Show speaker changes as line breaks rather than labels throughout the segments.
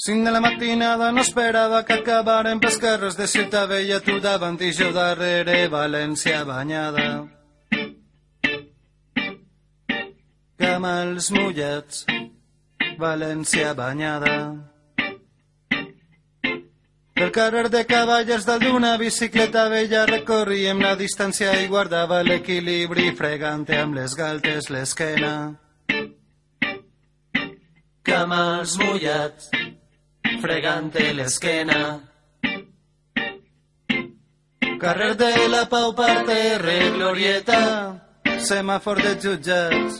Cinc de la matinada no esperava que acabaren pels carrers de Ciutat Vella, tu davant i jo darrere, València banyada. Camals mullats, València banyada. Pel carrer de cavalles dalt d'una bicicleta vella recorríem la distància i guardava l'equilibri fregant amb les galtes l'esquena. Camals mullats, fregant l'esquena. Carrer de la Pau, parterre, glorieta, semàfor de jutjats,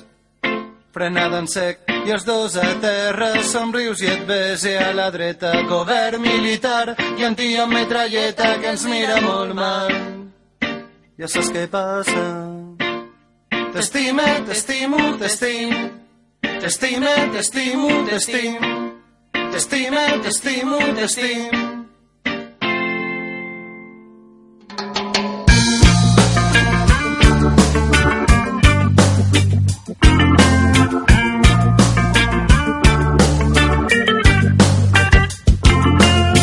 frenada en sec i els dos a terra, somrius i et bese a la dreta, govern militar i un tio amb metralleta que ens mira molt mal. Ja saps què passa? T'estime, t'estimo, t'estim, t'estime, t'estimo, t'estim, t'estime, t'estimo, t'estim.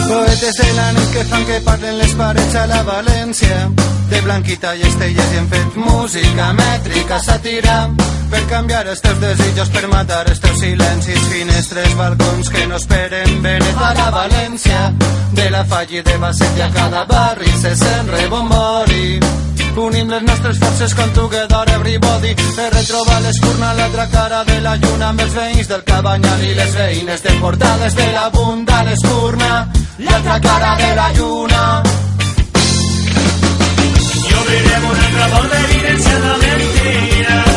Poetes de la nit que fan que parlen les parets a la València de Blanquita i Estelles i hem fet música mètrica, sàtira per canviar els teus desitjos, per matar els teus silencis finestres, balcons que no esperen venet a la València de la Falli de Basset i a cada barri se sent rebombori. Unim les nostres forces com together everybody. Per retrobar l'escurna a l'altra cara de la lluna amb els veïns del Cabanyal i les veïnes de Portales de la Bunda, l'escurna l'altra cara de la lluna.
Y obriremos nuestra voz de evidencia en la mentira.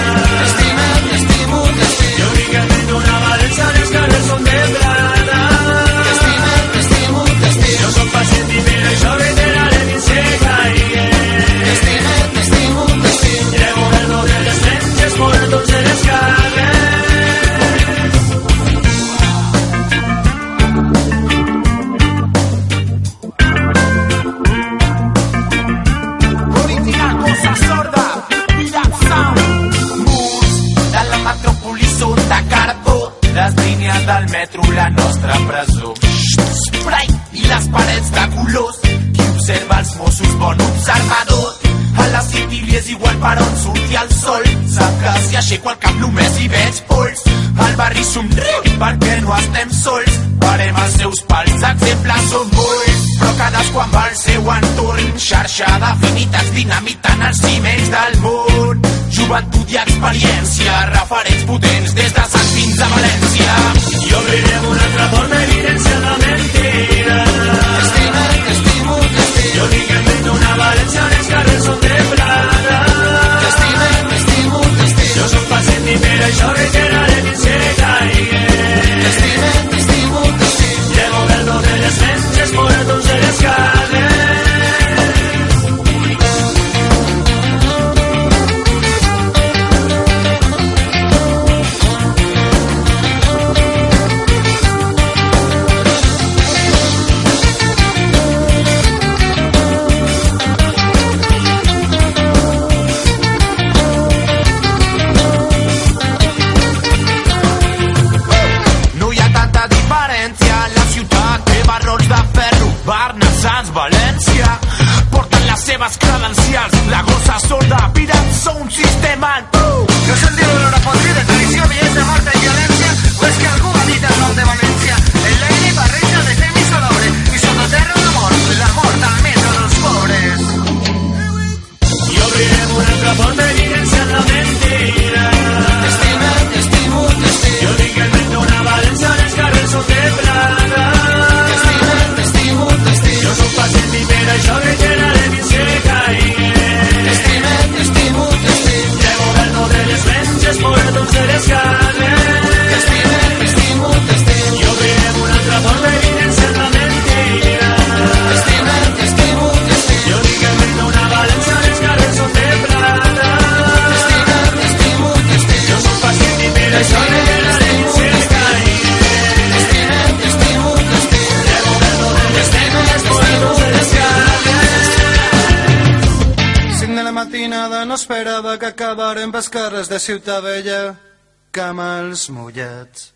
Del metro, la nostra presó. Spray i les parets de colors, qui observa els Mossos, bon observador. A la City és igual per on surti el sol, sap que si aixeco el cap només hi veig pols. Al barri somriu perquè no estem sols, parem els seus pals, exemples són molts però cadascú amb el seu entorn xarxa d'afinitats dinamitant els ciments del món joventut i experiència referents potents des de Sant fins a València
Y obriremos nuestra voz de evidencia en la mentira. De
matinada no esperava que acabaren pels carrers de Ciutat Vella Camals mullats